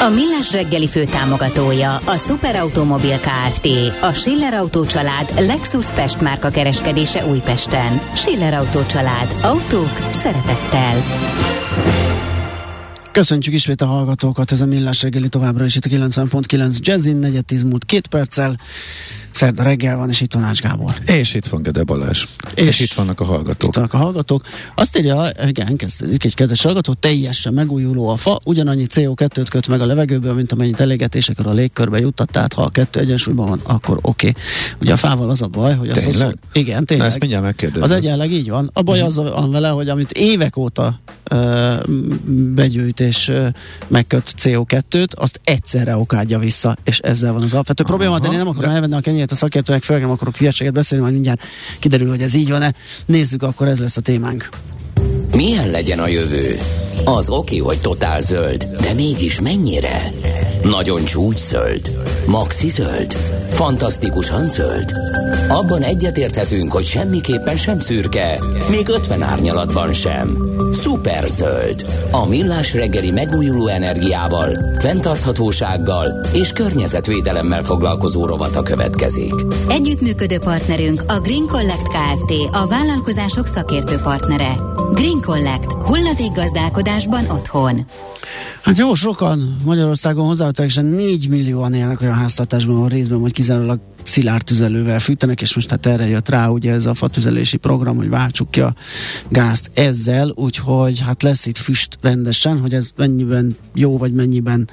A Millás reggeli fő támogatója a Superautomobil KFT, a Schiller Auto család Lexus Pest márka kereskedése Újpesten. Schiller Auto család. Autók szeretettel. Köszöntjük ismét a hallgatókat, ez a Millás reggeli továbbra is itt a 90.9 Jazzin, 4 múlt két perccel. Szerda reggel van, és itt van Ács Gábor. És itt van Gede Balázs. És, és itt vannak a hallgatók. Itt vannak a hallgatók. Azt írja, igen, kezdődik egy kedves hallgató, teljesen megújuló a fa, ugyanannyi CO2-t köt meg a levegőből, mint amennyit elégetésekor a légkörbe juttat, tehát ha a kettő egyensúlyban van, akkor oké. Okay. Ugye a fával az a baj, hogy az? Az, igen, tényleg. Na, ezt mindjárt megkérdezem. Az egyenleg így van. A baj uh-huh. az van vele, hogy amit évek óta uh, begyűjt és uh, megköt CO2-t, azt egyszerre okádja vissza, és ezzel van az alapvető Aha. probléma, de én nem akarom elvenni a kenyét a szakértőnek, főleg nem akarok hülyeséget beszélni, majd mindjárt kiderül, hogy ez így van-e. Nézzük, akkor ez lesz a témánk. Milyen legyen a jövő? Az oké, hogy totál zöld, de mégis mennyire? Nagyon csúcs zöld? Maxi zöld? Fantasztikusan zöld? Abban egyetérthetünk, hogy semmiképpen sem szürke, még 50 árnyalatban sem. Zöld. A millás reggeli megújuló energiával, fenntarthatósággal és környezetvédelemmel foglalkozó rovata következik. Együttműködő partnerünk a Green Collect Kft. A vállalkozások szakértő partnere. Green Collect. Hulladék gazdálkodásban otthon. Hát jó, sokan Magyarországon és 4 millióan élnek olyan háztartásban, ahol részben vagy kizárólag szilárd tüzelővel fűtenek, és most hát erre jött rá ugye ez a fatüzelési program, hogy váltsuk ki a gázt ezzel, úgyhogy hát lesz itt füst rendesen, hogy ez mennyiben jó, vagy mennyiben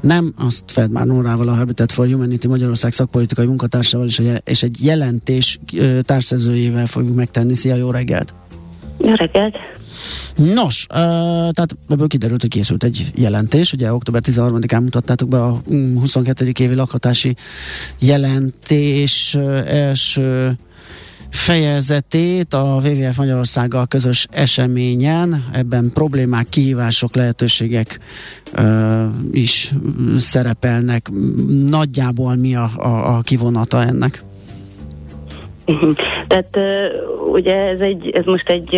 nem, azt Fed már Nórával, a Habitat for Humanity Magyarország szakpolitikai munkatársával is, és egy jelentés társszerzőjével fogjuk megtenni. Szia, jó reggelt! Jó reggelt! Nos, uh, tehát ebből kiderült, hogy készült egy jelentés, ugye október 13-án mutattátok be a 22. Mm, évi lakhatási jelentés első fejezetét a WWF Magyarországgal közös eseményen. Ebben problémák, kihívások, lehetőségek uh, is szerepelnek. Nagyjából mi a, a, a kivonata ennek? Tehát ugye ez, egy, ez most egy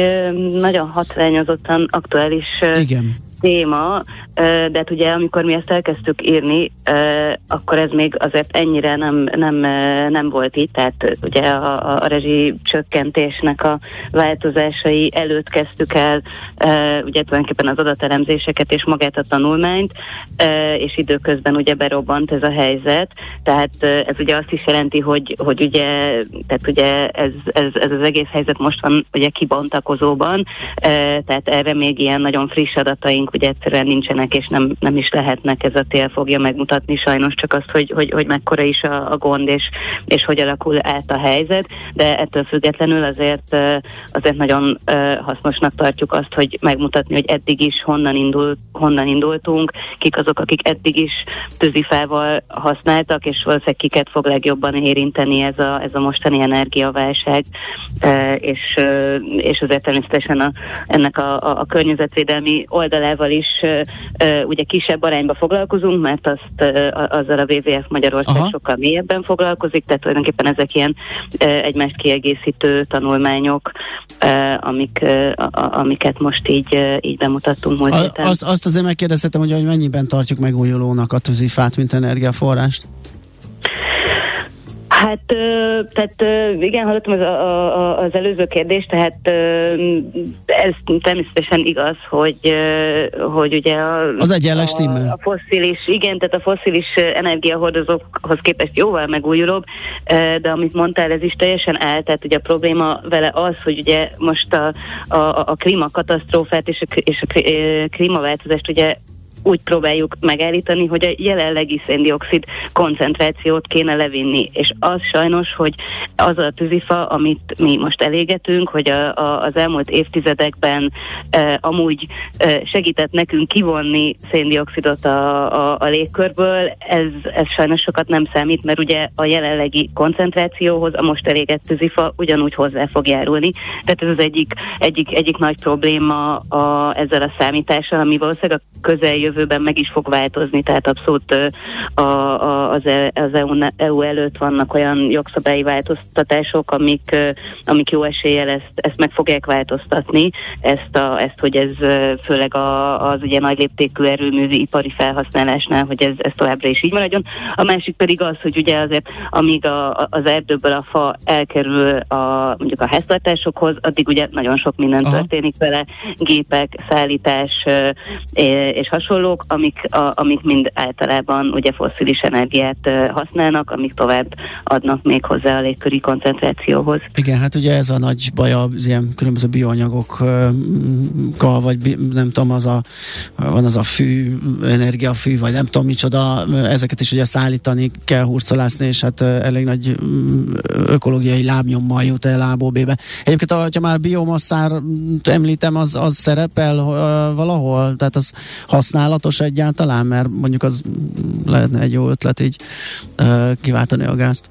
nagyon hatványozottan aktuális Igen téma, de hát ugye amikor mi ezt elkezdtük írni, akkor ez még azért ennyire nem, nem, nem volt itt, tehát ugye a, a rezsi csökkentésnek a változásai előtt kezdtük el ugye tulajdonképpen az adatelemzéseket és magát a tanulmányt, és időközben ugye berobbant ez a helyzet, tehát ez ugye azt is jelenti, hogy, hogy ugye, tehát ugye ez, ez, ez az egész helyzet most van ugye kibontakozóban, tehát erre még ilyen nagyon friss adataink dolgok ugye egyszerűen nincsenek, és nem, nem is lehetnek, ez a tél fogja megmutatni sajnos csak azt, hogy, hogy, hogy mekkora is a, a gond, és, és hogy alakul át a helyzet, de ettől függetlenül azért, azért nagyon hasznosnak tartjuk azt, hogy megmutatni, hogy eddig is honnan, indul, honnan indultunk, kik azok, akik eddig is tűzifával használtak, és valószínűleg kiket fog legjobban érinteni ez a, ez a mostani energiaválság, és, és azért természetesen a, ennek a, a, a környezetvédelmi oldalával témával is ugye kisebb arányba foglalkozunk, mert azt azzal a WWF Magyarország Aha. sokkal mélyebben foglalkozik, tehát tulajdonképpen ezek ilyen egymást kiegészítő tanulmányok, amik, amiket most így, így bemutattunk múlt héten. Azt, azt azért megkérdezhetem, hogy, hogy mennyiben tartjuk megújulónak a tűzifát, mint energiaforrást? Hát, tehát igen, hallottam az, a, az előző kérdést, tehát ez természetesen igaz, hogy, hogy ugye a, az egyenles a, a fosszilis, igen, tehát a fosszilis energiahordozókhoz képest jóval megújulóbb, de amit mondtál, ez is teljesen el, tehát ugye a probléma vele az, hogy ugye most a, a, a klímakatasztrófát és a, és a klímaváltozást ugye úgy próbáljuk megállítani, hogy a jelenlegi széndiokszid koncentrációt kéne levinni. És az sajnos, hogy az a tűzifa, amit mi most elégetünk, hogy a, a, az elmúlt évtizedekben e, amúgy e, segített nekünk kivonni széndiokszidot a, a, a légkörből, ez, ez sajnos sokat nem számít, mert ugye a jelenlegi koncentrációhoz a most elégett tűzifa ugyanúgy hozzá fog járulni. Tehát ez az egyik, egyik, egyik nagy probléma a, ezzel a számítással, ami valószínűleg a közeljövőben meg is fog változni, tehát abszolút a, a, az, e, az EU, EU előtt vannak olyan jogszabályi változtatások, amik, amik jó eséllyel ezt, ezt meg fogják változtatni, ezt, a, ezt hogy ez főleg a, az ugye nagy léptékű erőművi ipari felhasználásnál, hogy ez, ez továbbra is így maradjon. A másik pedig az, hogy ugye azért amíg a, az erdőből a fa elkerül a, mondjuk a háztartásokhoz, addig ugye nagyon sok minden Aha. történik vele, gépek, szállítás és hasonlók, amik, a, amik mind általában ugye fosszilis energiát használnak, amik tovább adnak még hozzá a légköri koncentrációhoz. Igen, hát ugye ez a nagy baj az ilyen különböző bioanyagokkal, vagy nem tudom, az a, van az a fű, energiafű, vagy nem tudom micsoda, ezeket is ugye szállítani kell hurcolászni, és hát elég nagy ökológiai lábnyommal jut el A B-be. Egyébként, ha már biomasszár említem, az, az szerepel valahol? Tehát az használatos egyáltalán? Mert mondjuk az lehetne egy jó ötlet így kiváltani a gázt.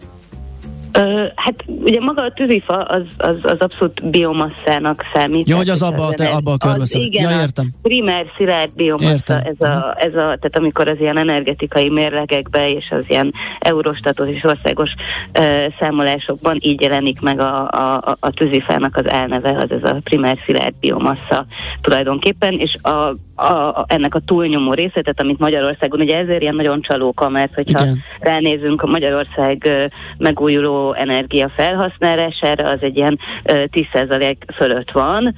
Hát ugye maga a tűzifa az, az, az abszolút biomasszának számít. Ja, hogy az abba, te, abba a körbe Igen, ja, értem. a primer szilárd biomassa, ez a, ez a, tehát amikor az ilyen energetikai mérlegekbe és az ilyen eurostatos és országos uh, számolásokban így jelenik meg a, a, a tűzifának az elneve, az ez a primer szilárd biomassa tulajdonképpen, és a a, a, ennek a túlnyomó részletet, amit Magyarországon, ugye ezért ilyen nagyon csalóka, mert hogyha Igen. ránézünk a Magyarország megújuló energia felhasználására, az egy ilyen 10% fölött van,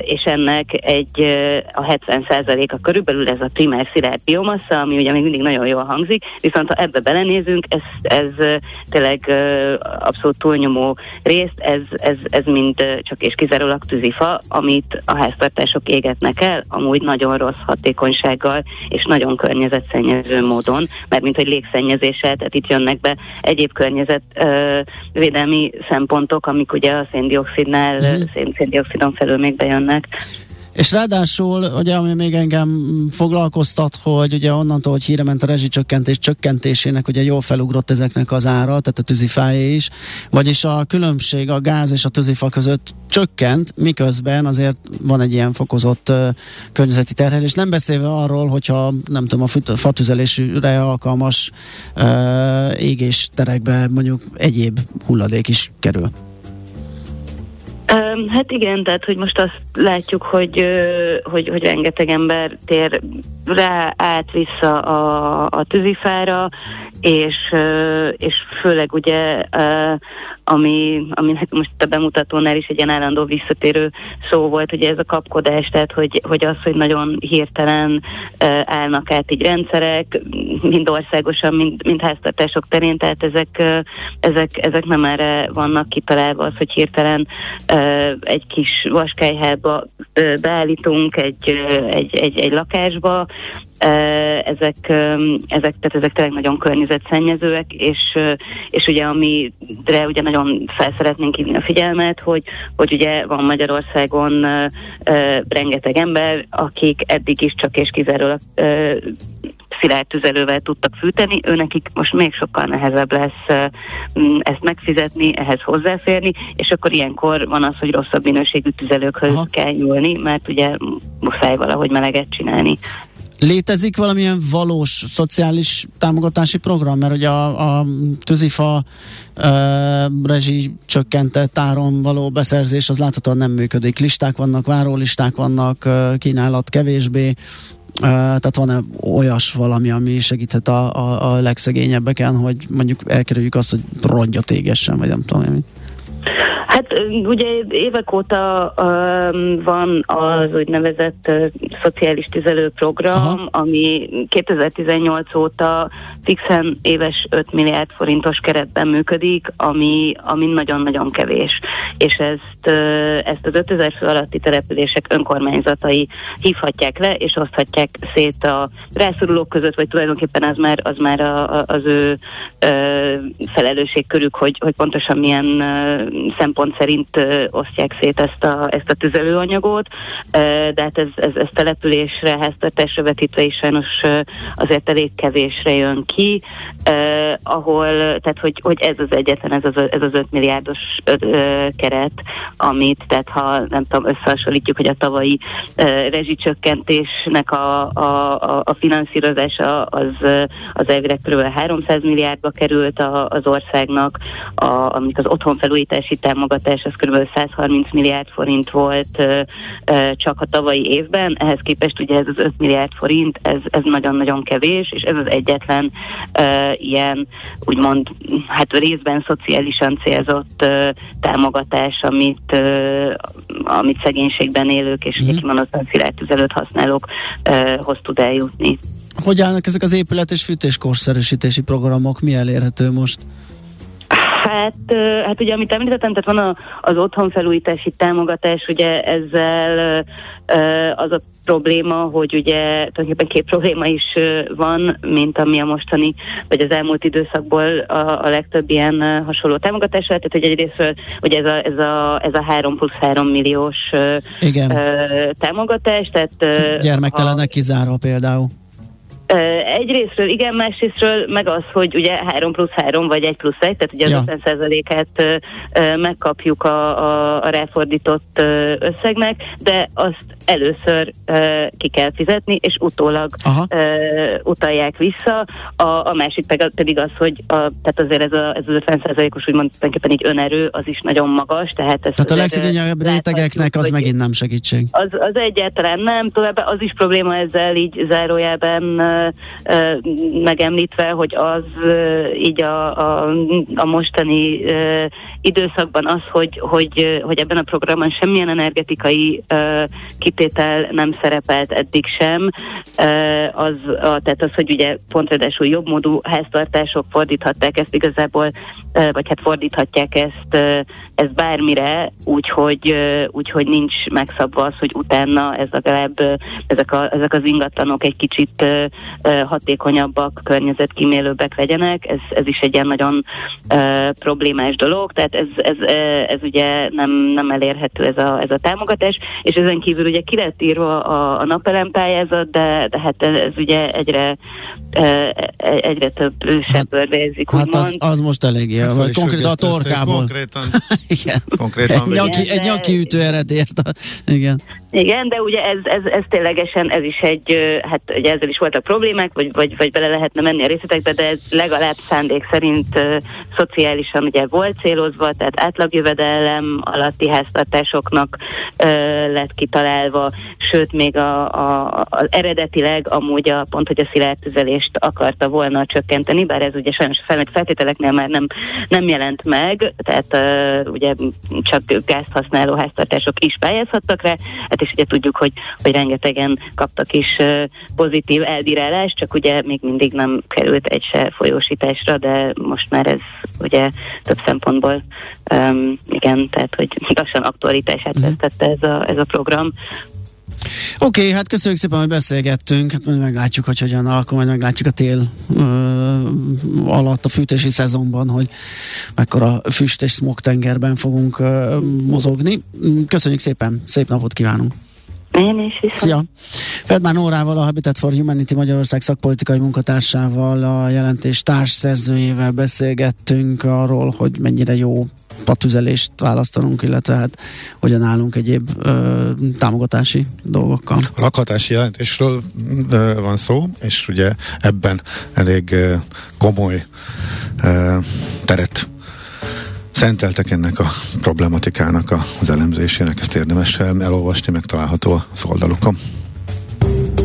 és ennek egy a 70%-a körülbelül ez a primer szilárd biomassa, ami ugye még mindig nagyon jól hangzik, viszont ha ebbe belenézünk, ez, ez tényleg abszolút túlnyomó részt, ez, ez, ez mind csak és kizárólag tűzifa, amit a háztartások égetnek el, amúgy nagyon rossz hatékonysággal és nagyon környezetszennyező módon, mert mint hogy légszennyezéssel, tehát itt jönnek be egyéb környezetvédelmi szempontok, amik ugye a széndiokszidnál, mm. szén, széndiokszidon felül még bejönnek. És ráadásul, ugye, ami még engem foglalkoztat, hogy ugye onnantól, hogy híre ment a rezsicsökkentés csökkentésének, ugye jól felugrott ezeknek az ára, tehát a tűzifájé is, vagyis a különbség a gáz és a tűzifa között csökkent, miközben azért van egy ilyen fokozott uh, környezeti terhelés. Nem beszélve arról, hogyha nem tudom, a fatüzelésre alkalmas uh, égésterekbe mondjuk egyéb hulladék is kerül. Hát igen, tehát hogy most azt látjuk, hogy, hogy, hogy rengeteg ember tér rá át vissza a, a tűzifára, és, és főleg ugye, ami, ami most a bemutatónál is egy ilyen állandó visszatérő szó volt, ugye ez a kapkodás, tehát hogy, hogy az, hogy nagyon hirtelen állnak át így rendszerek, mind országosan, mind, mind háztartások terén, tehát ezek, ezek, ezek nem erre vannak kitalálva, az, hogy hirtelen egy kis vaskályhába beállítunk egy, egy, egy, egy lakásba, ezek, ezek, tehát ezek tényleg nagyon környezetszennyezőek, és, és ugye amire ugye nagyon fel szeretnénk hívni a figyelmet, hogy, hogy ugye van Magyarországon rengeteg ember, akik eddig is csak és kizárólag szilárd tüzelővel tudtak fűteni, őnekik most még sokkal nehezebb lesz ezt megfizetni, ehhez hozzáférni, és akkor ilyenkor van az, hogy rosszabb minőségű tüzelőkhöz Aha. kell nyúlni, mert ugye muszáj valahogy meleget csinálni. Létezik valamilyen valós szociális támogatási program? Mert ugye a, a tűzifa e, rezsi csökkentett áron való beszerzés az láthatóan nem működik. Listák vannak, várólisták vannak, kínálat kevésbé. Uh, tehát van-e olyas valami, ami segíthet a, a, a legszegényebbeken, hogy mondjuk elkerüljük azt, hogy rongyot égessen, vagy nem tudom én. Hát ugye évek óta um, van az úgynevezett uh, szociális tüzelőprogram, Aha. ami 2018 óta fixen éves 5 milliárd forintos keretben működik, ami, ami nagyon-nagyon kevés. És ezt, uh, ezt az 5000 fő alatti települések önkormányzatai hívhatják le, és oszthatják szét a rászorulók között, vagy tulajdonképpen az már, az már a, a, az ő uh, felelősségkörük, hogy, hogy pontosan milyen uh, szempont szerint uh, osztják szét ezt a, ezt a tüzelőanyagot, de hát ez, ez, ez településre, háztartásra vetítve is sajnos azért elég kevésre jön ki, ahol, tehát hogy, hogy ez az egyetlen, ez az, ez az 5 milliárdos keret, amit, tehát ha nem tudom, összehasonlítjuk, hogy a tavalyi rezsicsökkentésnek a, a, a, a finanszírozása az, az elvileg kb. 300 milliárdba került a, az országnak, a, amik az otthonfelújítási támogatás az kb. 130 milliárd forint volt csak a tavalyi évben, ehhez képest ugye ez az 5 milliárd forint, ez, ez nagyon-nagyon kevés, és ez az egyetlen ilyen úgymond hát részben szociálisan célzott támogatás, amit, amit szegénységben élők és mm. kimondottan szilárd tüzelőt használókhoz tud eljutni. Hogy állnak ezek az épület és fűtéskorszerűsítési programok? Mi elérhető most? Hát, hát ugye, amit említettem, tehát van a, az otthonfelújítási támogatás, ugye ezzel az a probléma, hogy ugye tulajdonképpen két probléma is van, mint ami a mostani, vagy az elmúlt időszakból a, a legtöbb ilyen hasonló támogatás tehát hogy egyrészt ugye ez a, ez a, ez a 3 plusz 3 milliós Igen. támogatás, tehát... Gyermektelenek kizárva például. Egyrésztről igen, másrésztről meg az, hogy ugye 3 plusz 3 vagy 1 plusz 1, tehát ugye ja. az 50%-át megkapjuk a, a, a ráfordított összegnek, de azt először ki kell fizetni, és utólag uh, utalják vissza. A, a másik pedig az, hogy a, tehát azért ez, a, ez az 50%-os úgymond tulajdonképpen így önerő, az is nagyon magas. Tehát, tehát a legszegényebb rétegeknek az megint nem segítség. Az, az egyáltalán nem, továbbá az is probléma ezzel így uh, megemlítve, hogy az így a, a, a mostani időszakban az, hogy, hogy, hogy ebben a programban semmilyen energetikai kitétel nem szerepelt eddig sem, az, a, tehát az, hogy ugye pont ráadásul jobbmódú háztartások fordíthatták ezt igazából, vagy hát fordíthatják ezt, ezt bármire, úgyhogy, úgyhogy nincs megszabva az, hogy utána ez legalább ezek, a, ezek az ingatlanok egy kicsit hatékonyabbak, környezetkímélőbbek legyenek. Ez, ez is egy ilyen nagyon problémás dolog, tehát ez, ez, ez ugye nem, nem elérhető ez a, ez a támogatás, és ezen kívül ugye ki lett írva a, a napelempályázat, de, de hát ez ugye egyre, egyre több söpörvézik, hát, hát az, az most eléggé, hát vagy konkrétan a torkából. Konkrétan. Igen. Konkrétan egy, nyaki, egy nyaki ütő eredért. Igen. Igen, de ugye ez, ez, ez ténylegesen, ez is egy, hát ugye ezzel is voltak problémák, vagy, vagy, vagy bele lehetne menni a részletekbe, de ez legalább szándék szerint szociálisan ugye volt célozva, tehát átlagjövedelem alatti háztartásoknak uh, lett kitalálva, sőt még a, a, az eredetileg amúgy a pont, hogy a szilárd tüzelést akarta volna csökkenteni, bár ez ugye sajnos a feltételeknél már nem, nem jelent meg, tehát uh, ugye csak gázt használó háztartások is pályázhattak rá, hát és ugye tudjuk, hogy, hogy rengetegen kaptak is pozitív elbírálást, csak ugye még mindig nem került egy se folyósításra, de most már ez ugye több szempontból um, igen, tehát hogy lassan aktualitását vesztette ez a, ez a program, Oké, okay, hát köszönjük szépen, hogy beszélgettünk. Hát majd meglátjuk, hogy hogyan alakul, majd meglátjuk a tél ö, alatt a fűtési szezonban, hogy mekkora füst és smog tengerben fogunk ö, mozogni. Köszönjük szépen, szép napot kívánunk! Én is viszont. Szia! Fedmán Órával, a Habitat for Humanity Magyarország szakpolitikai munkatársával, a jelentés társszerzőjével beszélgettünk arról, hogy mennyire jó patüzelést választanunk, illetve hát hogyan állunk egyéb ö, támogatási dolgokkal. A lakhatási jelentésről ö, van szó, és ugye ebben elég ö, komoly ö, teret szenteltek ennek a problematikának az elemzésének, ezt érdemes elolvasni, megtalálható az oldalukon.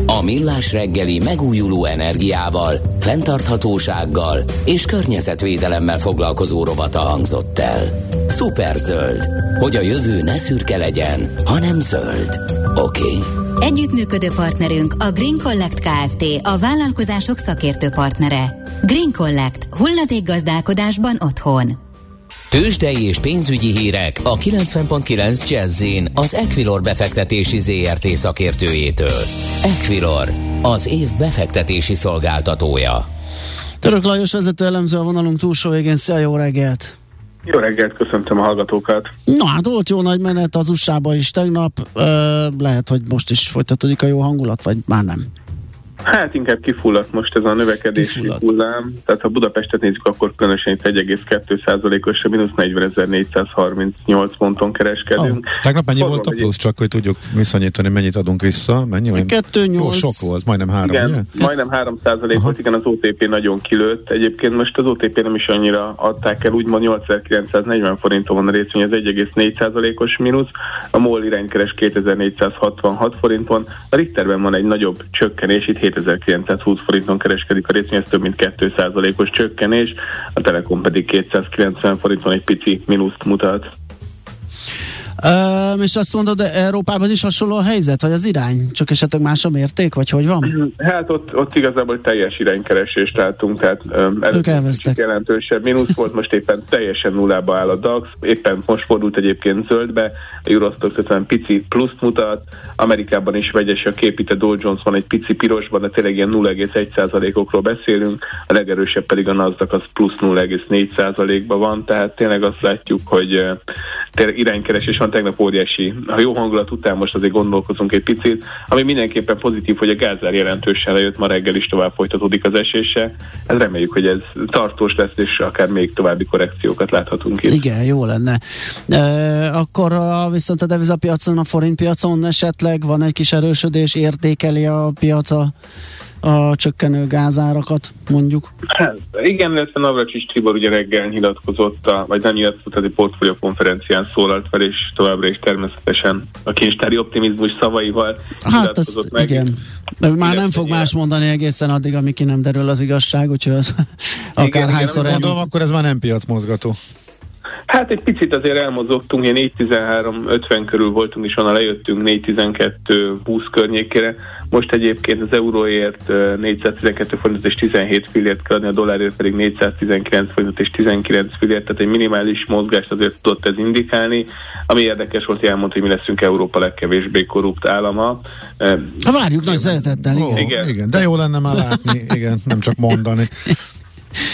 A A Millás reggeli megújuló energiával, fenntarthatósággal és környezetvédelemmel foglalkozó rovata hangzott el. Superzöld, hogy a jövő ne szürke legyen, hanem zöld. Oké? Okay? Együttműködő partnerünk a Green Collect Kft. a vállalkozások szakértő partnere. Green Collect. gazdálkodásban otthon. Tőzsdei és pénzügyi hírek a 90.9 jazz az Equilor befektetési ZRT szakértőjétől. Equilor, az év befektetési szolgáltatója. Török Lajos vezető elemző a vonalunk túlsó végén. Szia, jó reggelt! Jó reggelt, köszöntöm a hallgatókat. Na hát volt jó nagy menet az usa is tegnap, Ö, lehet, hogy most is folytatódik a jó hangulat, vagy már nem? Hát inkább kifulladt most ez a növekedési kifulladt. hullám. Tehát ha Budapestet nézzük, akkor különösen itt 1,2%-os, mínusz 40.438 ponton kereskedünk. Oh. Tegnap mennyi Fogom, volt a plusz, csak hogy tudjuk viszonyítani, mennyit adunk vissza? Mennyi? 2,8. Jó, sok volt, majdnem 3, igen, ugye? Majdnem 3 százalék volt, igen, az OTP nagyon kilőtt. Egyébként most az OTP nem is annyira adták el, úgymond 8940 forinton van a részvény, ez 1,4 százalékos mínusz. A MOL iránykeres 2466 forinton. A Richterben van egy nagyobb csökkenés, itt 2920 forinton kereskedik a részvény, ez több mint 2%-os csökkenés, a Telekom pedig 290 forinton egy pici mínuszt mutat. Um, és azt mondod, de Európában is hasonló a helyzet, vagy az irány? Csak esetleg más a mérték, vagy hogy van? Hát ott, ott igazából teljes iránykeresést látunk, tehát um, ők elvesztek. jelentősebb mínusz volt, most éppen teljesen nullába áll a DAX, éppen most fordult egyébként zöldbe, a Eurostox 50 pici pluszt mutat, Amerikában is vegyes a kép, itt a Dow Jones van egy pici pirosban, de tényleg ilyen 0,1%-okról beszélünk, a legerősebb pedig a Nasdaq az plusz 0,4%-ban van, tehát tényleg azt látjuk, hogy tényleg iránykeresés van tegnap óriási. Ha jó hangulat után most azért gondolkozunk egy picit, ami mindenképpen pozitív, hogy a gázár jelentősen lejött, ma reggel is tovább folytatódik az esése. Ez reméljük, hogy ez tartós lesz, és akár még további korrekciókat láthatunk itt. Igen, jó lenne. E, akkor a, viszont a devizapiacon, a forint piacon esetleg van egy kis erősödés, értékeli a piaca a csökkenő gázárakat, mondjuk? Hát, igen, illetve Navracsics Tibor ugye reggel nyilatkozott, a, vagy nem nyilatkozott, egy portfólió konferencián szólalt fel, és továbbra is természetesen a kincstári optimizmus szavaival Hát azt, meg. igen. De már nem fog más mondani egészen addig, amíg ki nem derül az igazság, úgyhogy az akárhányszor el... Gondolom, akkor ez már nem piacmozgató. Hát egy picit azért elmozogtunk, ilyen 4.13.50 körül voltunk, és onnan lejöttünk 4.12.20 környékére. Most egyébként az euróért 412 forint és 17 fillért kell adni, a dollárért pedig 419 forint és 19 fillért, tehát egy minimális mozgást azért tudott ez indikálni. Ami érdekes volt, hogy elmondta, hogy mi leszünk Európa legkevésbé korrupt állama. Ha várjuk nagy szeretettel, igen. Oh, igen. igen. De jó lenne már látni, igen, nem csak mondani.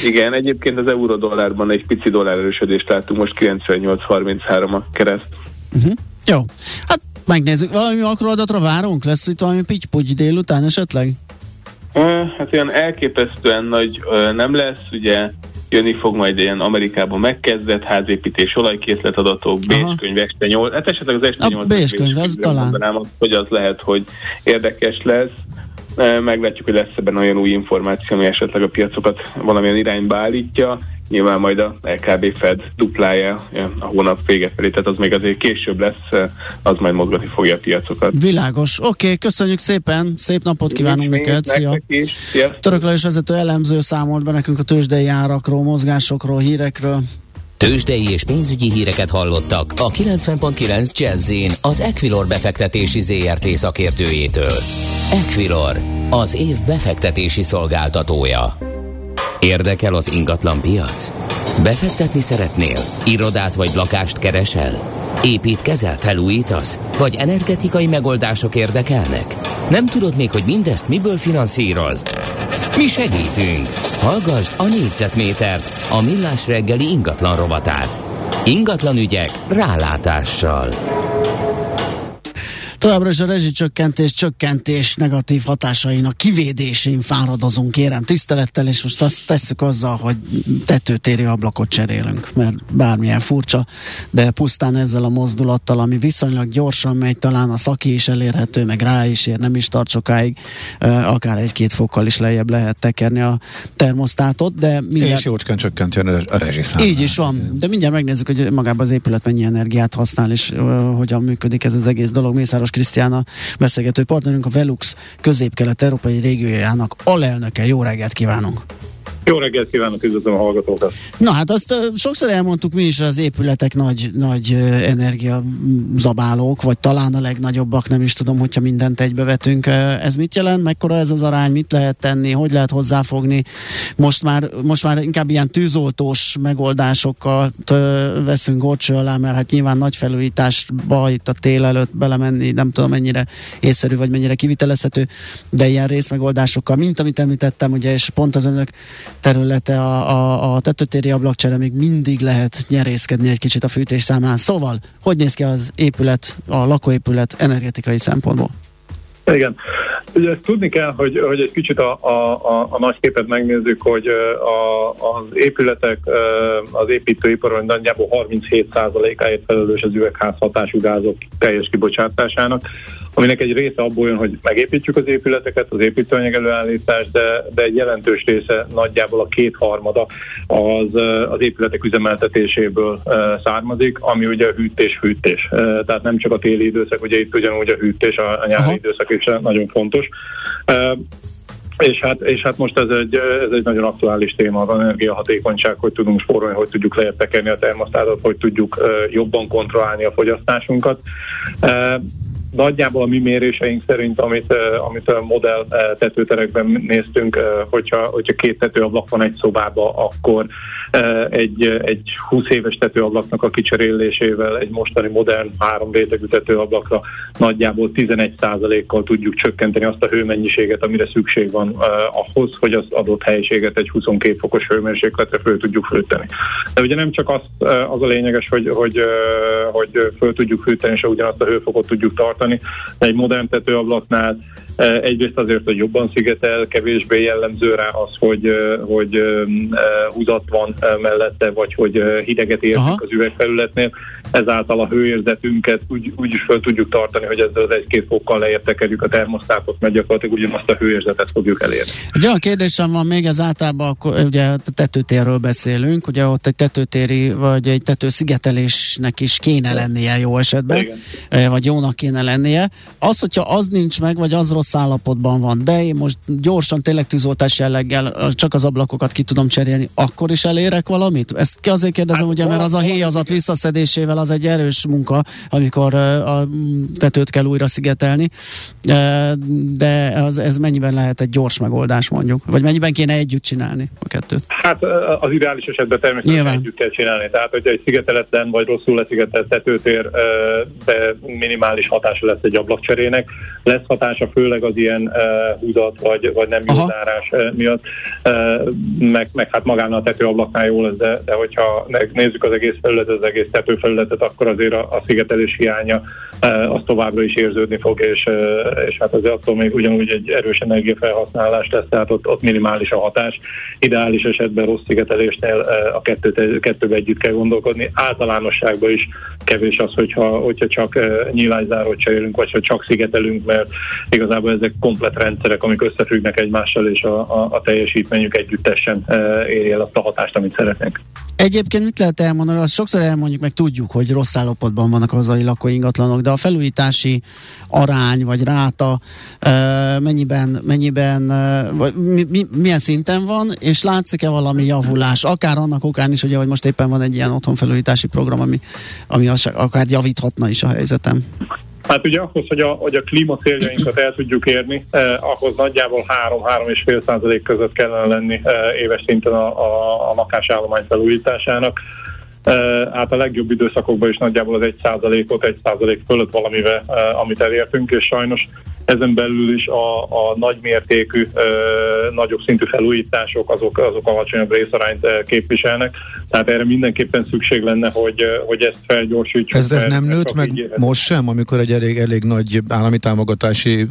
Igen, egyébként az euró-dollárban egy pici dollár erősödést láttunk, most 98-33 a kereszt. Uh-huh. Jó, hát megnézzük, valami makroadatra várunk? Lesz itt valami pitty délután esetleg? Hát olyan elképesztően nagy nem lesz, ugye jönni fog majd ilyen Amerikában megkezdett házépítés, olajkészletadatok, Bécskönyv, este 8, hát esetleg az este 8 Bécskönyv, az talán. Mondanám, hogy az lehet, hogy érdekes lesz. Meglátjuk, hogy lesz ebben olyan új információ, ami esetleg a piacokat valamilyen irányba állítja. Nyilván majd a LKB Fed duplája a hónap vége felé, tehát az még azért később lesz, az majd mozgatni fogja a piacokat. Világos. Oké, okay, köszönjük szépen, szép napot kívánunk Nincs neked. Szia. Török vezető elemző számolt be nekünk a tőzsdei árakról, mozgásokról, hírekről. Tőzsdei és pénzügyi híreket hallottak a 90.9 jazz az Equilor befektetési ZRT szakértőjétől. Equilor, az év befektetési szolgáltatója. Érdekel az ingatlan piac? Befektetni szeretnél? Irodát vagy lakást keresel? Építkezel, felújítasz? Vagy energetikai megoldások érdekelnek? Nem tudod még, hogy mindezt miből finanszírozd? Mi segítünk! Hallgassd a négyzetmétert, a millás reggeli ingatlan rovatát. Ingatlan ügyek rálátással. Továbbra is a rezsicsökkentés, csökkentés negatív hatásainak kivédésén fáradozunk, kérem tisztelettel, és most azt tesszük azzal, hogy tetőtéri ablakot cserélünk, mert bármilyen furcsa, de pusztán ezzel a mozdulattal, ami viszonylag gyorsan megy, talán a szaki is elérhető, meg rá is ér, nem is tart sokáig, akár egy-két fokkal is lejjebb lehet tekerni a termosztátot, de mindjárt... És jócskán csökkenti a rezsiszám. Így is van, de mindjárt megnézzük, hogy magában az épület mennyi energiát használ, és uh, hogyan működik ez az egész dolog. Mészáros Szoros Krisztiána beszélgető partnerünk, a Velux közép-kelet-európai régiójának alelnöke. Jó reggelt kívánunk! Jó reggelt kívánok, üdvözlöm a hallgatókat! Na hát azt sokszor elmondtuk mi is, az épületek nagy, nagy uh, energiazabálók, vagy talán a legnagyobbak, nem is tudom, hogyha mindent egybevetünk. Ez mit jelent? Mekkora ez az arány? Mit lehet tenni? Hogy lehet hozzáfogni? Most már, most már inkább ilyen tűzoltós megoldásokkal veszünk gorcső alá, mert hát nyilván nagy felújításba itt a tél előtt belemenni, nem tudom mennyire észszerű, vagy mennyire kivitelezhető, de ilyen részmegoldásokkal, mint amit említettem, ugye, és pont az önök területe a, a, a tetőtéri ablakcsere, még mindig lehet nyerészkedni egy kicsit a fűtés számán. Szóval, hogy néz ki az épület, a lakóépület energetikai szempontból? Igen. Ugye ezt tudni kell, hogy, hogy egy kicsit a, a, a, a nagy képet megnézzük, hogy a, az épületek, az építőiparon nagyjából 37%-áért felelős az üvegházhatású gázok teljes kibocsátásának aminek egy része abból jön, hogy megépítjük az épületeket, az építőanyag előállítás, de, de egy jelentős része nagyjából a kétharmada az, az épületek üzemeltetéséből származik, ami ugye a hűtés-fűtés. Tehát nem csak a téli időszak, ugye itt ugyanúgy a hűtés, a, a nyári Aha. időszak is nagyon fontos. És hát, és hát most ez egy, ez egy nagyon aktuális téma, az energiahatékonyság, hogy tudunk spórolni, hogy tudjuk lejjebb a termosztátot, hogy tudjuk jobban kontrollálni a fogyasztásunkat. Nagyjából a mi méréseink szerint, amit, amit a modell tetőterekben néztünk, hogyha, hogyha két tetőablak van egy szobába, akkor egy, egy 20 éves tetőablaknak a kicserélésével egy mostani modern három rétegű tetőablakra nagyjából 11%-kal tudjuk csökkenteni azt a hőmennyiséget, amire szükség van ahhoz, hogy az adott helyiséget egy 22 fokos hőmérsékletre föl tudjuk fűteni. De ugye nem csak az, az a lényeges, hogy, hogy, hogy föl tudjuk fűteni, és ugyanazt a hőfokot tudjuk tartani, de egy modern tetőablaknál Egyrészt azért, hogy jobban szigetel, kevésbé jellemző rá az, hogy, hogy húzat van mellette, vagy hogy hideget érzünk az üvegfelületnél. Ezáltal a hőérzetünket úgy, úgy is fel tudjuk tartani, hogy ezzel az egy-két fokkal leértekedjük a termosztátot, mert gyakorlatilag ugyanazt a hőérzetet fogjuk elérni. Egy olyan kérdésem van még, ez általában akkor, ugye a tetőtérről beszélünk, ugye ott egy tetőtéri vagy egy tetőszigetelésnek is kéne lennie jó esetben, Igen. vagy jónak kéne lennie. Az, hogyha az nincs meg, vagy az rossz rossz állapotban van, de én most gyorsan tényleg tűzoltás jelleggel csak az ablakokat ki tudom cserélni, akkor is elérek valamit? Ezt ki azért kérdezem, hát, ugye, mert az a héjazat visszaszedésével az egy erős munka, amikor a tetőt kell újra szigetelni, de az, ez mennyiben lehet egy gyors megoldás mondjuk? Vagy mennyiben kéne együtt csinálni a kettőt? Hát az ideális esetben természetesen Nyilván. együtt kell csinálni. Tehát, hogy egy szigeteletlen vagy rosszul leszigetelt tetőtér, de minimális hatása lesz egy ablakcserének. Lesz hatása főleg főleg az ilyen uh, húzat vagy, vagy nem jó zárás uh, miatt, uh, meg, meg hát magán a tetőablaknál jó lesz, de, de hogyha nézzük az egész felületet, az egész tetőfelületet, akkor azért a, a szigetelés hiánya uh, az továbbra is érződni fog, és, uh, és hát azért attól még ugyanúgy egy erős energiafelhasználás lesz, tehát ott, ott minimális a hatás. Ideális esetben rossz szigetelésnél uh, a kettőt, kettőbe együtt kell gondolkodni. Általánosságban is kevés az, hogyha, hogyha csak uh, nyílászárót cserélünk, vagy ha csak szigetelünk, mert igazából igazából ezek komplet rendszerek, amik összefüggnek egymással, és a, a, a teljesítményük együttesen e, éri el azt a hatást, amit szeretnénk. Egyébként mit lehet elmondani? Azt sokszor elmondjuk, meg tudjuk, hogy rossz állapotban vannak az hazai lakóingatlanok, de a felújítási arány vagy ráta e, mennyiben, mennyiben e, vagy mi, mi, milyen szinten van, és látszik-e valami javulás? Akár annak okán is, ugye, hogy most éppen van egy ilyen otthonfelújítási program, ami, ami akár javíthatna is a helyzetem. Hát ugye ahhoz, hogy a, hogy a klímacéljainkat el tudjuk érni, eh, ahhoz nagyjából 3-3,5 százalék között kellene lenni eh, éves szinten a, a, a lakásállomány felújításának. Eh, hát a legjobb időszakokban is nagyjából az 1 százalékot, 1 százalék fölött valamivel, eh, amit elértünk, és sajnos ezen belül is a, a nagymértékű, ö, nagyobb szintű felújítások, azok, azok alacsonyabb részarányt képviselnek. Tehát erre mindenképpen szükség lenne, hogy, hogy ezt felgyorsítsuk. Ez, ez nem nőtt meg most sem, amikor egy elég, elég nagy állami támogatási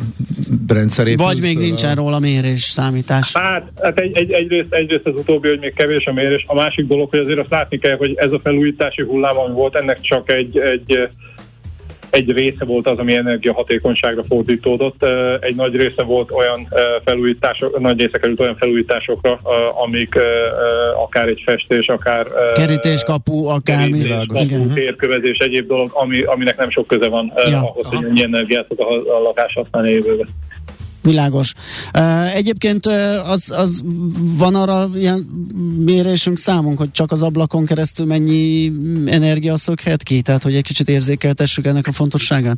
rendszer épül? Vagy még nincsen róla mérés, számítás? Hát, hát egy, egy, egyrészt, egyrészt az utóbbi, hogy még kevés a mérés. A másik dolog, hogy azért azt látni kell, hogy ez a felújítási hullám, ami volt, ennek csak egy, egy egy része volt az, ami energiahatékonyságra fordítódott, egy nagy része volt olyan felújítások, nagy része került olyan felújításokra, amik akár egy festés, akár kerítéskapu, akár kapu, térkövezés, egyéb dolog, ami, aminek nem sok köze van ja. ahhoz, hogy ennyi energiát fog a, a lakás használni jövőben. Világos. Egyébként az, az van arra ilyen mérésünk számunk, hogy csak az ablakon keresztül mennyi energia szökhet ki? Tehát, hogy egy kicsit érzékeltessük ennek a fontosságát?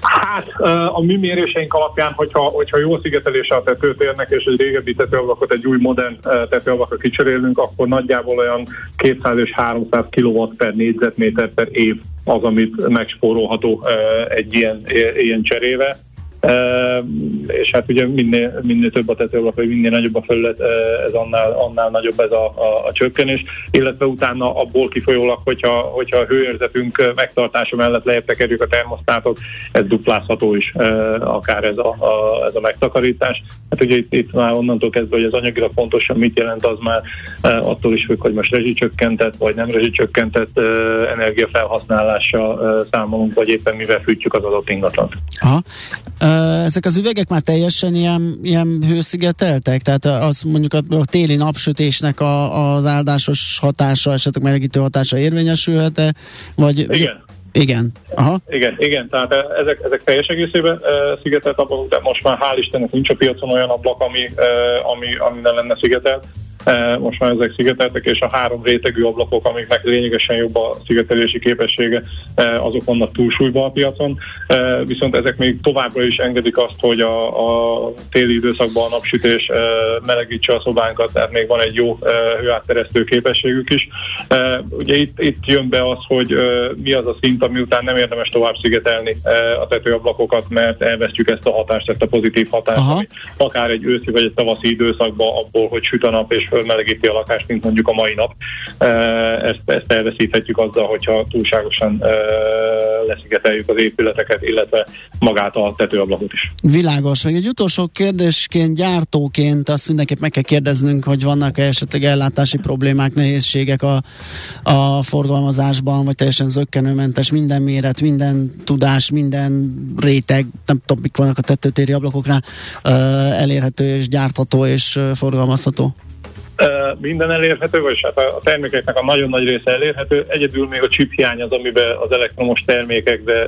Hát a mi méréseink alapján, hogyha, hogyha jó szigetelése a tetőtérnek, és egy régebbi tetőablakot egy új modern tetőablakra kicserélünk, akkor nagyjából olyan 200 és 300 kW per négyzetméter per év az, amit megspórolható egy ilyen, ilyen cserével és hát ugye minél, minél több a tetőablak, vagy minél nagyobb a felület, ez annál, annál nagyobb ez a, a, a csökkenés, illetve utána abból kifolyólag, hogyha, hogyha a hőérzetünk megtartása mellett lejjebb tekerjük a termosztátot, ez duplázható is, akár ez a, a, ez a megtakarítás. Hát ugye itt, itt már onnantól kezdve, hogy az anyagilag pontosan mit jelent, az már attól is függ, hogy most rezsicsökkentett, vagy nem rezsicsökkentett energiafelhasználással számolunk, vagy éppen mivel fűtjük az adott ingatlant. Aha ezek az üvegek már teljesen ilyen, ilyen hőszigeteltek? Tehát az mondjuk a, a téli napsütésnek a, az áldásos hatása, esetleg melegítő hatása érvényesülhet-e? Vagy, Igen. Igen. Aha. Igen, igen, tehát ezek, ezek teljes egészében uh, szigetelt ablakok, de most már hál' Istennek nincs a piacon olyan ablak, ami, uh, ami, ami ne lenne szigetelt. E, most már ezek szigeteltek, és a három rétegű ablakok, amiknek lényegesen jobb a szigetelési képessége, e, azok vannak túlsúlyban a piacon, e, viszont ezek még továbbra is engedik azt, hogy a, a téli időszakban a napsütés melegítse a szobánkat, tehát még van egy jó hőátteresztő képességük is. Ugye itt, itt jön be az, hogy mi az a szint, ami után nem érdemes tovább szigetelni a tetőablakokat, mert elvesztjük ezt a hatást, ezt a pozitív hatást, Aha. ami akár egy őszi vagy egy tavaszi időszakban abból, hogy süt a nap és fölmelegíti a lakást, mint mondjuk a mai nap. Ezt, ezt elveszíthetjük azzal, hogyha túlságosan leszigeteljük az épületeket, illetve magát a tetőablakot is. Világos. Még egy utolsó kérdésként, gyártóként azt mindenképp meg kell kérdeznünk, hogy vannak-e esetleg ellátási problémák, nehézségek a, a forgalmazásban, vagy teljesen zöggenőmentes, minden méret, minden tudás, minden réteg, nem tudom, mik vannak a tetőtéri ablakoknál, elérhető és gyártható és forgalmazható? Minden elérhető, vagy hát a termékeknek a nagyon nagy része elérhető. Egyedül még a chip hiány az, amiben az elektromos termékek, de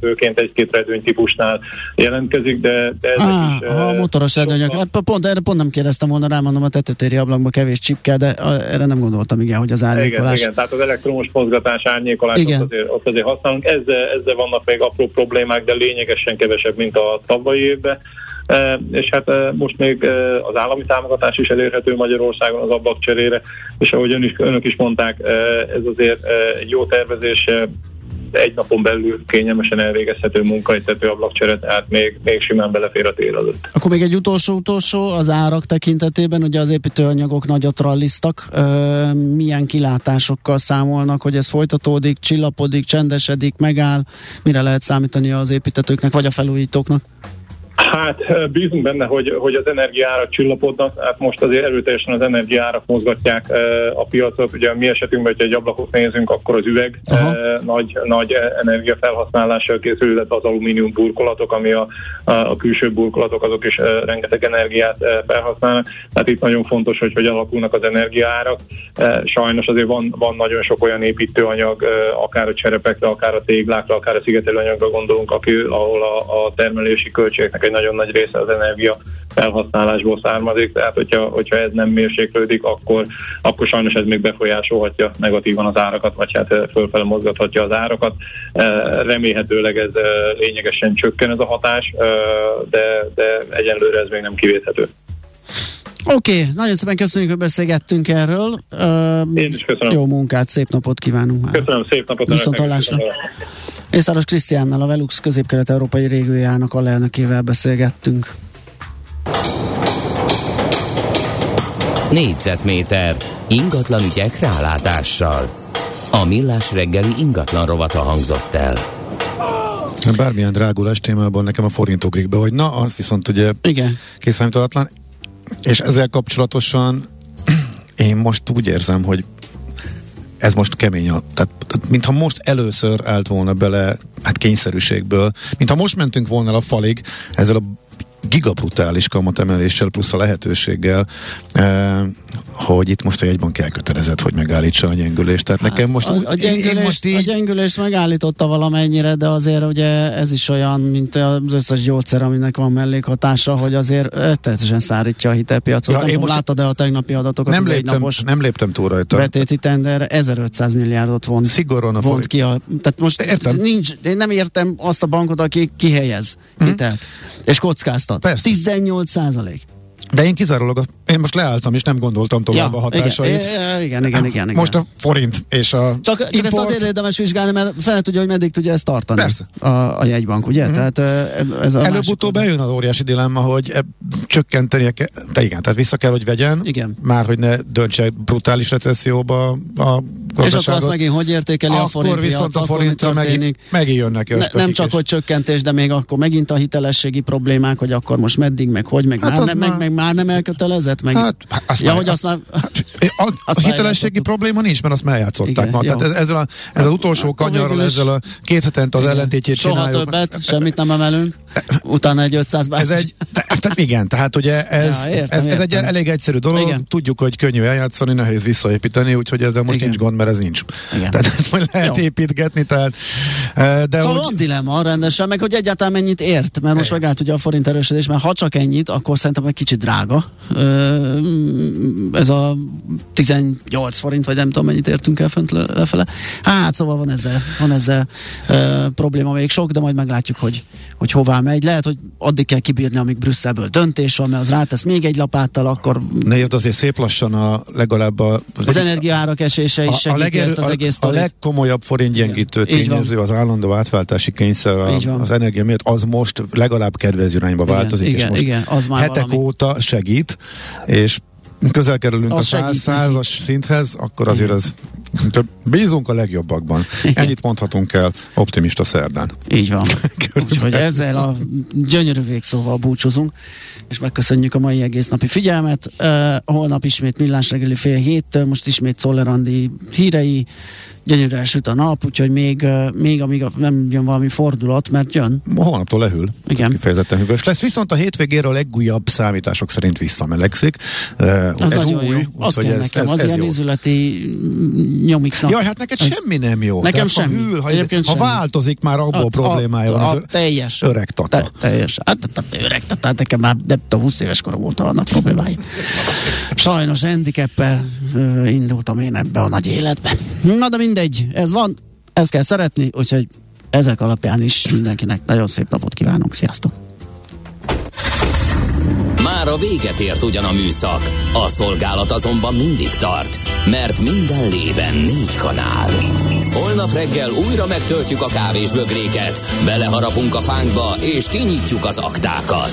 főként egy-két redőny típusnál jelentkezik, de, de ezek ah, is... A motoros redőnyök, hát pont, erre pont nem kérdeztem volna rá, mondom a tetőtéri ablakba kevés chip kell, de erre nem gondoltam, igen, hogy az árnyékolás. Igen, igen tehát az elektromos mozgatás, árnyékolás, igen. Ott, azért, ott azért használunk. Ezzel, ezzel vannak még apró problémák, de lényegesen kevesebb, mint a tavalyi évben és hát most még az állami támogatás is elérhető Magyarországon az ablakcserére, és ahogy ön is, önök is mondták, ez azért egy jó tervezés egy napon belül kényelmesen elvégezhető munka, egy tetőablakcsere, tehát még, még simán belefér a tél előtt. Akkor még egy utolsó-utolsó az árak tekintetében, ugye az építőanyagok nagyot ralliztak, milyen kilátásokkal számolnak, hogy ez folytatódik, csillapodik, csendesedik, megáll, mire lehet számítani az építetőknek vagy a felújítóknak? Hát bízunk benne, hogy, hogy az energiárak csillapodnak, hát most azért erőteljesen az energiárak mozgatják a piacot. Ugye a mi esetünkben, hogyha egy ablakot nézünk, akkor az üveg Aha. nagy, nagy energiafelhasználással készül, illetve az alumínium burkolatok, ami a, a külső burkolatok, azok is rengeteg energiát felhasználnak. Tehát itt nagyon fontos, hogy hogy alakulnak az energiárak. Sajnos azért van, van nagyon sok olyan építőanyag, akár a cserepekre, akár a téglákra, akár a szigetelőanyagra gondolunk, ahol a, a termelési költségeknek egy nagyon nagy része az energia felhasználásból származik, tehát hogyha, hogyha ez nem mérséklődik, akkor, akkor sajnos ez még befolyásolhatja negatívan az árakat, vagy hát eh, fölfele mozgathatja az árakat. Eh, remélhetőleg ez eh, lényegesen csökken ez a hatás, de, de egyenlőre ez még nem kivéthető. Oké, okay, nagyon szépen köszönjük, hogy beszélgettünk erről. Én is köszönöm. Jó munkát, szép napot kívánunk már. Köszönöm, szép napot. Viszont hallásra. Észáros Krisztiánnal, a Velux közép-kelet-európai régiójának alelnökével beszélgettünk. Négyzetméter ingatlan ügyek rálátással. A millás reggeli ingatlan rovata hangzott el. Bármilyen drágulás témában nekem a forint ugrik be, hogy na, az viszont ugye Igen. kiszámítalatlan. És ezzel kapcsolatosan én most úgy érzem, hogy ez most kemény. Tehát, tehát mintha most először állt volna bele, hát kényszerűségből, mintha most mentünk volna a falig ezzel a gigabrutális kamatemeléssel plusz a lehetőséggel, eh, hogy itt most a jegybank elkötelezett, hogy megállítsa a gyengülést. Tehát hát nekem most... A, a, gyengülést, most így... a gyengülést megállította valamennyire, de azért ugye ez is olyan, mint az összes gyógyszer, aminek van mellékhatása, hogy azért teljesen szárítja a hitelpiacot. Ja, nem tudom, láttad-e a tegnapi adatokat? Nem léptem, nem léptem túl rajta. Betéti tender 1500 milliárdot vont, Szigorúan a vont ki. A, tehát most értem. Nincs, én nem értem azt a bankot, aki kihelyez hmm. hitelt, és kockáztat. Persze. 18 százalék. De én kizárólag, a, én most leálltam, és nem gondoltam tovább ja, a hatásait. Igen, igen, igen, igen, igen. Most a forint és a Csak, csak import... ezt azért érdemes vizsgálni, mert fel tudja, hogy meddig tudja ezt tartani. Persze. A, a jegybank, ugye? Mm-hmm. Tehát ez a Előbb-utóbb bejön az óriási dilemma, hogy e, csökkentenie kell, te igen, tehát vissza kell, hogy vegyen, igen. már hogy ne döntse brutális recesszióba a és akkor azt megint hogy értékeli akkor a forint viszont piac, a forintra megint, megint jönnek ne, Nem csak, hogy csökkentés, de még akkor megint a hitelességi problémák, hogy akkor most meddig, meg hogy, meg, hát már, nem, már... Meg, meg már nem elkötelezett, meg... Hát, azt ja, már, hogy azt már... A, a hitelességi probléma nincs, mert azt már eljátszották Igen, ma. Tehát ez, ezzel, a, ezzel az utolsó kanyarral, ezzel a két hetente az ellentétjét Soha csináljuk. többet, semmit nem emelünk, utána egy 500 bár. Ez egy, tehát igen, tehát ugye ez, ja, értem, ez, ez értem. egy elég egyszerű dolog, Igen. tudjuk, hogy könnyű eljátszani, nehéz visszaépíteni, úgyhogy ezzel most Igen. nincs gond, mert ez nincs. Igen. Tehát ezt majd lehet Jó. építgetni, tehát... De szóval hogy... van dilemma rendesen, meg hogy egyáltalán mennyit ért, mert most megállt ugye a forint erősödés, mert ha csak ennyit, akkor szerintem egy kicsit drága. Ez a 18 forint, vagy nem tudom mennyit értünk el fönt lefele. Hát szóval van ezzel, van ezzel probléma még sok, de majd meglátjuk, hogy, hogy hová megy. Lehet, hogy addig kell kibírni, amíg Brüsszelből döntés van, mert az rátesz még egy lapáttal, akkor... Nézd, azért szép lassan a legalább a... Az, az energiaárak esése is segíti a legerő, ezt az egész A, a legkomolyabb forintgyengítő tényező az állandó átváltási kényszer a, az energia miatt, az most legalább kedvező irányba igen, változik, igen, és most igen, az már hetek valami. óta segít, és közel kerülünk az a száz, százas szinthez, akkor azért az Bízunk a legjobbakban. Igen. Ennyit mondhatunk el optimista szerdán. Így van. Úgyhogy ezzel a gyönyörű végszóval búcsúzunk, és megköszönjük a mai egész napi figyelmet. Uh, holnap ismét millás reggeli fél hét, most ismét Czollerandi hírei, gyönyörűen süt a nap, úgyhogy még, még amíg nem jön valami fordulat, mert jön. Holnaptól lehűl. Igen. Kifejezetten hűvös lesz. Viszont a hétvégéről legújabb számítások szerint visszamelegszik. Az ez új. Jó. Az kell ez, nekem, ez, az ez ilyen jó. izületi nyomiknak. Jaj, hát neked ez semmi nem jó. Nekem Tehát, semmi. Ha, hűl, ha, ha semmi. változik, már abból a, problémája van. A, a, teljes. Öreg tata. Te, teljes. Hát, öreg tata, hát nekem már de, de 20 éves korom óta vannak problémái. Sajnos handicappel indultam én ebbe a nagy életbe. Na de mindegy, ez van, ezt kell szeretni, úgyhogy ezek alapján is mindenkinek nagyon szép napot kívánunk. Sziasztok! Már a véget ért ugyan a műszak, a szolgálat azonban mindig tart, mert minden lében négy kanál. Holnap reggel újra megtöltjük a kávés bögréket, beleharapunk a fánkba és kinyitjuk az aktákat.